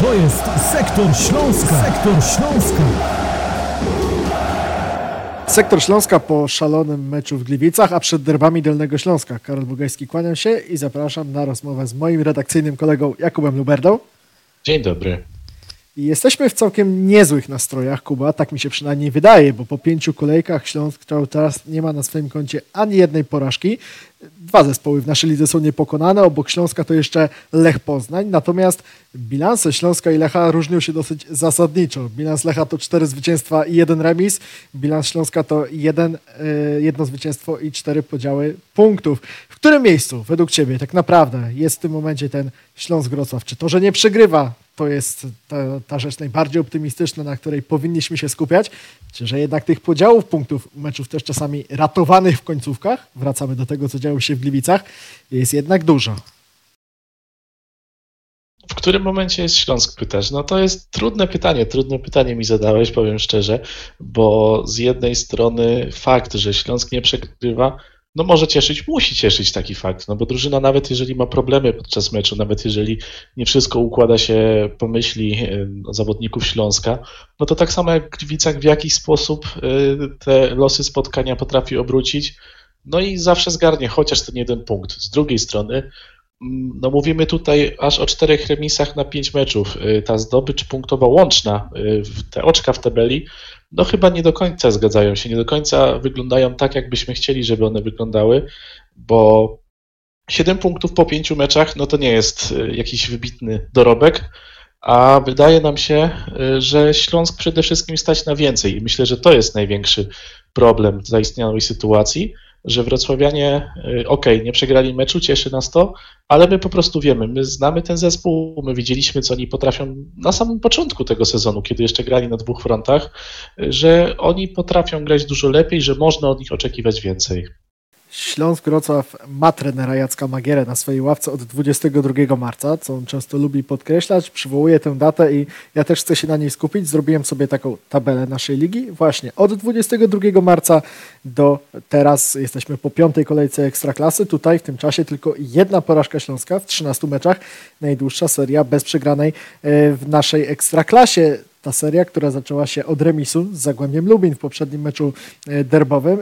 To jest Sektor Śląska. Sektor Śląska. Sektor Śląska po szalonym meczu w Gliwicach, a przed derbami Dolnego Śląska. Karol Bugajski, kłaniam się i zapraszam na rozmowę z moim redakcyjnym kolegą Jakubem Luberdą. Dzień dobry. I jesteśmy w całkiem niezłych nastrojach, Kuba, tak mi się przynajmniej wydaje, bo po pięciu kolejkach Śląsk teraz nie ma na swoim koncie ani jednej porażki. Dwa zespoły w naszej lidze są niepokonane, obok Śląska to jeszcze Lech Poznań, natomiast bilanse Śląska i Lecha różnią się dosyć zasadniczo. Bilans Lecha to cztery zwycięstwa i jeden remis, bilans Śląska to jeden, e, jedno zwycięstwo i cztery podziały punktów. W którym miejscu według Ciebie tak naprawdę jest w tym momencie ten Śląsk Wrocław? Czy to, że nie przegrywa, to jest ta, ta rzecz najbardziej optymistyczna, na której powinniśmy się skupiać? Że jednak tych podziałów punktów meczów też czasami ratowanych w końcówkach, wracamy do tego, co działo się w Gliwicach, jest jednak dużo. W którym momencie jest Śląsk, pytasz? No to jest trudne pytanie, trudne pytanie mi zadałeś, powiem szczerze, bo z jednej strony fakt, że Śląsk nie przegrywa, no może cieszyć, musi cieszyć taki fakt, no bo drużyna nawet jeżeli ma problemy podczas meczu, nawet jeżeli nie wszystko układa się po myśli e, zawodników Śląska, no to tak samo jak Gliwicach w jakiś sposób e, te losy spotkania potrafi obrócić, no i zawsze zgarnie chociaż ten jeden punkt. Z drugiej strony, no mówimy tutaj aż o czterech remisach na pięć meczów. E, ta zdobycz punktowa łączna, te oczka w tabeli, no chyba nie do końca zgadzają się, nie do końca wyglądają tak, jakbyśmy chcieli, żeby one wyglądały, bo 7 punktów po 5 meczach, no to nie jest y, jakiś wybitny dorobek, a wydaje nam się, y, że Śląsk przede wszystkim stać na więcej i myślę, że to jest największy problem zaistniałej sytuacji, że wrocławianie, y, ok, nie przegrali meczu, cieszy nas to, ale my po prostu wiemy, my znamy ten zespół, my widzieliśmy, co oni potrafią na samym początku tego sezonu, kiedy jeszcze grali na dwóch frontach, y, że oni potrafią grać dużo lepiej, że można od nich oczekiwać więcej. Śląsk Wrocław ma trenera Jacka Magierę na swojej ławce od 22 marca, co on często lubi podkreślać. Przywołuje tę datę i ja też chcę się na niej skupić. Zrobiłem sobie taką tabelę naszej ligi. Właśnie od 22 marca do teraz jesteśmy po piątej kolejce Ekstraklasy. Tutaj w tym czasie tylko jedna porażka Śląska w 13 meczach. Najdłuższa seria bez przegranej e, w naszej Ekstraklasie ta seria, która zaczęła się od remisu z Zagłębiem Lubin w poprzednim meczu e, derbowym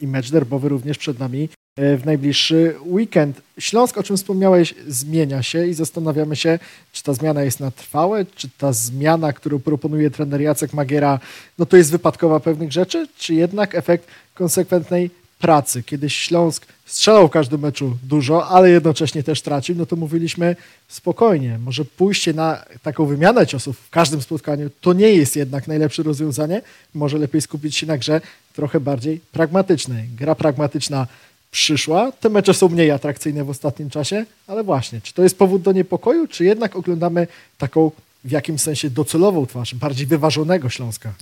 i mecz derbowy również przed nami e, w najbliższy weekend. Śląsk, o czym wspomniałeś, zmienia się i zastanawiamy się, czy ta zmiana jest na trwałe, czy ta zmiana, którą proponuje trener Jacek Magiera, no to jest wypadkowa pewnych rzeczy, czy jednak efekt konsekwentnej pracy. Kiedyś Śląsk strzelał w każdym meczu dużo, ale jednocześnie też tracił, no to mówiliśmy spokojnie, może pójście na taką wymianę ciosów w każdym spotkaniu to nie jest jednak najlepsze rozwiązanie, może lepiej skupić się na grze trochę bardziej pragmatycznej. Gra pragmatyczna przyszła, te mecze są mniej atrakcyjne w ostatnim czasie, ale właśnie, czy to jest powód do niepokoju, czy jednak oglądamy taką w jakimś sensie docelową twarz, bardziej wyważonego Śląska?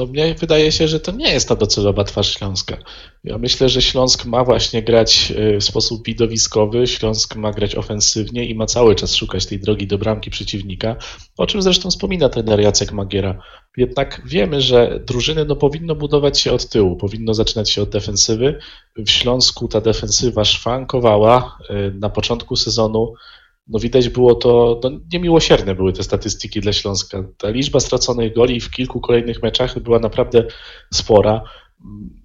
No mnie wydaje się, że to nie jest ta docelowa twarz Śląska. Ja myślę, że Śląsk ma właśnie grać y, w sposób widowiskowy, Śląsk ma grać ofensywnie i ma cały czas szukać tej drogi do bramki przeciwnika, o czym zresztą wspomina trener Jacek Magiera. Jednak wiemy, że drużyny no, powinno budować się od tyłu, powinno zaczynać się od defensywy. W Śląsku ta defensywa szwankowała y, na początku sezonu no widać było to, no niemiłosierne były te statystyki dla Śląska. Ta liczba straconych goli w kilku kolejnych meczach była naprawdę spora.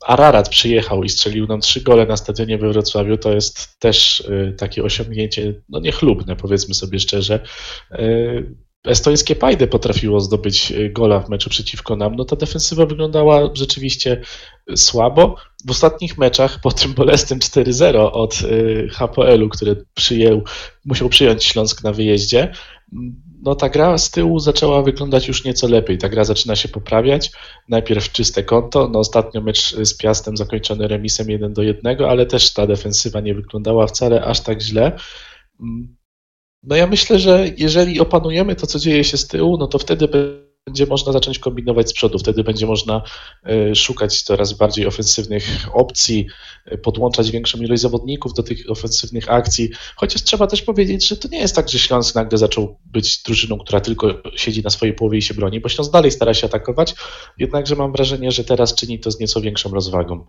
Ararat przyjechał i strzelił nam trzy gole na stadionie we Wrocławiu. To jest też y, takie osiągnięcie, no niechlubne, powiedzmy sobie szczerze. Estońskie Pajdy potrafiło zdobyć y, gola w meczu przeciwko nam, no ta defensywa wyglądała rzeczywiście słabo. W ostatnich meczach po tym bolesnym 4-0 od y, HPL-u, który przyjął, musiał przyjąć Śląsk na wyjeździe, no ta gra z tyłu zaczęła wyglądać już nieco lepiej. Ta gra zaczyna się poprawiać. Najpierw czyste konto. No ostatnio mecz z Piastem zakończony remisem 1 do 1, ale też ta defensywa nie wyglądała wcale aż tak źle. No ja myślę, że jeżeli opanujemy to, co dzieje się z tyłu, no to wtedy będzie można zacząć kombinować z przodu, wtedy będzie można e, szukać coraz bardziej ofensywnych opcji, e, podłączać większą ilość zawodników do tych ofensywnych akcji, chociaż trzeba też powiedzieć, że to nie jest tak, że Śląsk nagle zaczął być drużyną, która tylko siedzi na swojej połowie i się broni, bo Śląsk dalej stara się atakować, jednakże mam wrażenie, że teraz czyni to z nieco większą rozwagą.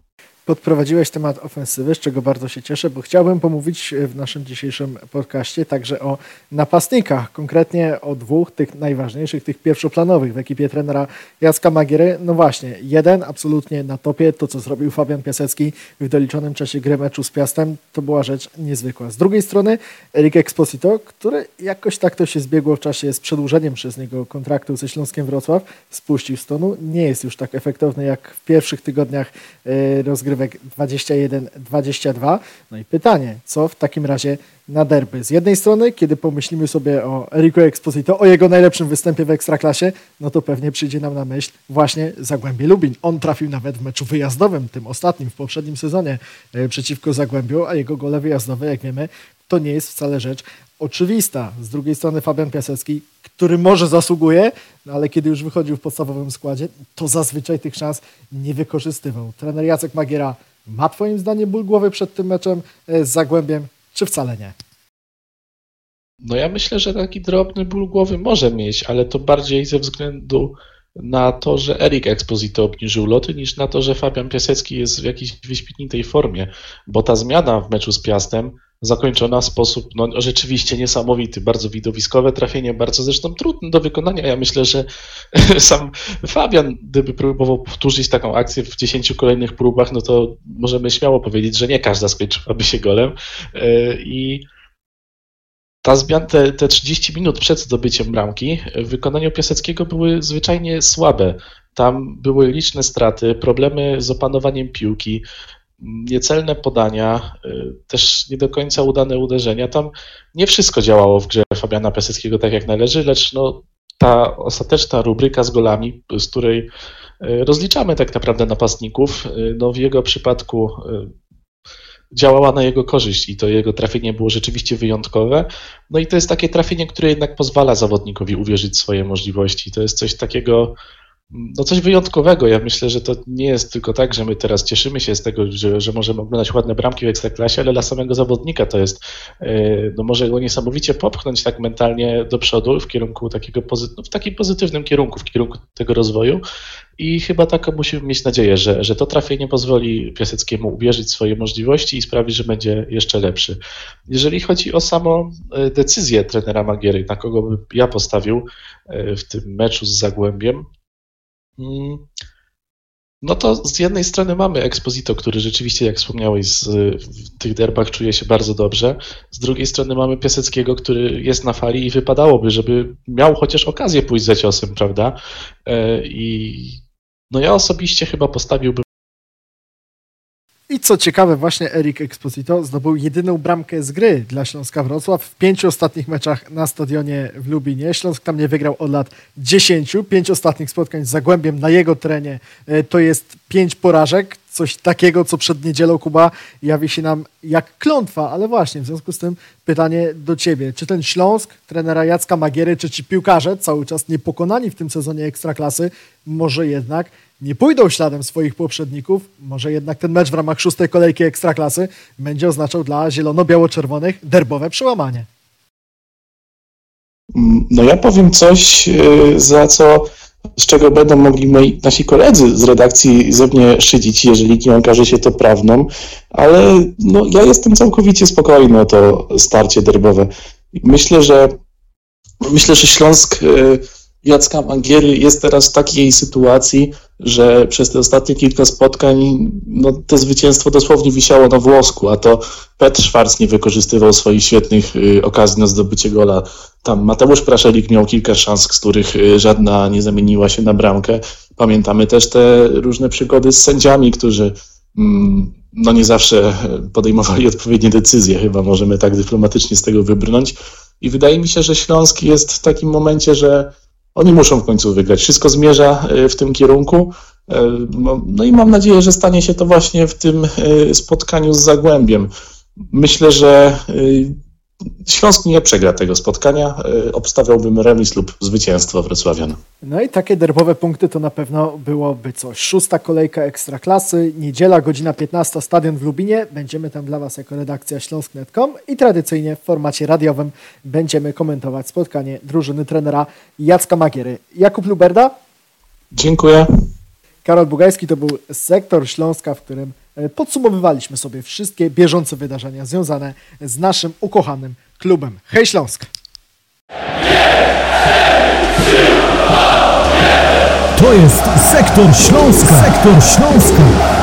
Podprowadziłeś temat ofensywy, z czego bardzo się cieszę, bo chciałbym pomówić w naszym dzisiejszym podcaście także o napastnikach, konkretnie o dwóch tych najważniejszych, tych pierwszoplanowych w ekipie trenera Jacka Magiery. No właśnie, jeden absolutnie na topie, to co zrobił Fabian Piasecki w doliczonym czasie gry meczu z Piastem, to była rzecz niezwykła. Z drugiej strony Erik Exposito, który jakoś tak to się zbiegło w czasie z przedłużeniem przez niego kontraktu ze Śląskiem Wrocław, spuścił z tonu, nie jest już tak efektowny jak w pierwszych tygodniach e, rozgrywek 21-22. No i pytanie, co w takim razie na derby? Z jednej strony, kiedy pomyślimy sobie o Eriku Exposito, o jego najlepszym występie w Ekstraklasie, no to pewnie przyjdzie nam na myśl właśnie Zagłębie Lubin. On trafił nawet w meczu wyjazdowym, tym ostatnim w poprzednim sezonie e, przeciwko Zagłębiu, a jego gole wyjazdowe, jak wiemy, to nie jest wcale rzecz oczywista. Z drugiej strony Fabian Piasecki, który może zasługuje, no ale kiedy już wychodził w podstawowym składzie, to zazwyczaj tych szans nie wykorzystywał. Trener Jacek Magiera ma Twoim zdaniem ból głowy przed tym meczem e, z Zagłębiem, czy wcale nie? No ja myślę, że taki drobny ból głowy może mieć, ale to bardziej ze względu na to, że Erik Exposito obniżył loty, niż na to, że Fabian Piasecki jest w jakiejś wyśmienitej formie, bo ta zmiana w meczu z Piastem zakończona w sposób no, rzeczywiście niesamowity, bardzo widowiskowe trafienie, bardzo zresztą trudne do wykonania. Ja myślę, że sam Fabian, gdyby próbował powtórzyć taką akcję w 10 kolejnych próbach, no to możemy śmiało powiedzieć, że nie każda skończyłaby się golem. E, I ta zmiana, te, te 30 minut przed zdobyciem bramki w wykonaniu Piaseckiego były zwyczajnie słabe. Tam były liczne straty, problemy z opanowaniem piłki, niecelne podania, y, też nie do końca udane uderzenia. Tam nie wszystko działało w grze Fabiana Piaseckiego tak jak należy, lecz no, ta ostateczna rubryka z golami, z której y, rozliczamy tak naprawdę napastników, y, no w jego przypadku działała na jego korzyść i to jego trafienie było rzeczywiście wyjątkowe. No i to jest takie trafienie, które jednak pozwala zawodnikowi uwierzyć w swoje możliwości. To jest coś takiego, no coś wyjątkowego. Ja myślę, że to nie jest tylko tak, że my teraz cieszymy się z tego, że, że możemy oglądać ładne bramki w Ekstraklasie, ale dla samego zawodnika to jest, e, no może go niesamowicie popchnąć tak mentalnie do przodu w kierunku takiego, no w takim pozytywnym kierunku, w kierunku tego rozwoju i chyba taką musimy mieć nadzieję, że, że to trafienie pozwoli Piaseckiemu uwierzyć swoje możliwości i sprawi, że będzie jeszcze lepszy. Jeżeli chodzi o samą e, decyzję trenera Magiery, na kogo bym ja postawił e, w tym meczu z Zagłębiem. No to z jednej strony mamy Exposito, który rzeczywiście, jak wspomniałeś, z, w tych derbach czuje się bardzo dobrze. Z drugiej strony mamy Piaseckiego, który jest na fali i wypadałoby, żeby miał chociaż okazję pójść za ciosem, prawda? E, I no ja osobiście chyba postawiłbym i co ciekawe, właśnie Erik Exposito zdobył jedyną bramkę z gry dla Śląska Wrocław w pięciu ostatnich meczach na stadionie w Lubinie. Śląsk tam nie wygrał od lat dziesięciu. Pięć ostatnich spotkań z Zagłębiem na jego terenie e, to jest pięć porażek. Coś takiego, co przed niedzielą Kuba jawi się nam jak klątwa, ale właśnie w związku z tym pytanie do ciebie. Czy ten Śląsk, trenera Jacka Magiery, czy ci piłkarze, cały czas niepokonani w tym sezonie Ekstraklasy, może jednak nie pójdą śladem swoich poprzedników, może jednak ten mecz w ramach szóstej kolejki Ekstraklasy będzie oznaczał dla zielono-biało-czerwonych derbowe przełamanie. No ja powiem coś, y, za co, z czego będą mogli moi, nasi koledzy z redakcji ze mnie szydzić, jeżeli nie okaże się to prawdą, ale no, ja jestem całkowicie spokojny o to starcie derbowe. Myślę, że myślę, że Śląsk y, Jacka Mangiery jest teraz w takiej sytuacji, że przez te ostatnie kilka spotkań no, to zwycięstwo dosłownie wisiało na włosku, a to Petr Szwarc nie wykorzystywał swoich świetnych y, okazji na zdobycie gola. Tam Mateusz Praszelik miał kilka szans, z których y, żadna nie zamieniła się na bramkę. Pamiętamy też te różne przygody z sędziami, którzy mm, no nie zawsze podejmowali odpowiednie decyzje, chyba możemy tak dyplomatycznie z tego wybrnąć. I wydaje mi się, że Śląsk jest w takim momencie, że oni muszą w końcu wygrać. Wszystko zmierza e, w tym kierunku. E, no i mam nadzieję, że stanie się to właśnie w tym e, spotkaniu z Zagłębiem. Myślę, że Śląsk nie przegra tego spotkania. Obstawiałbym remis lub zwycięstwo Wrocławian. No i takie derbowe punkty to na pewno byłoby coś. Szósta kolejka Ekstraklasy, niedziela, godzina 15, stadion w Lubinie. Będziemy tam dla Was jako redakcja śląsk.net.com i tradycyjnie w formacie radiowym będziemy komentować spotkanie drużyny trenera Jacka Magiery. Jakub Luberda? Dziękuję. Karol Bugajski to był sektor Śląska, w którym e, podsumowywaliśmy sobie wszystkie bieżące wydarzenia związane z naszym ukochanym klubem. Hej Śląsk! To jest Sektor Śląska. Sektor Śląska.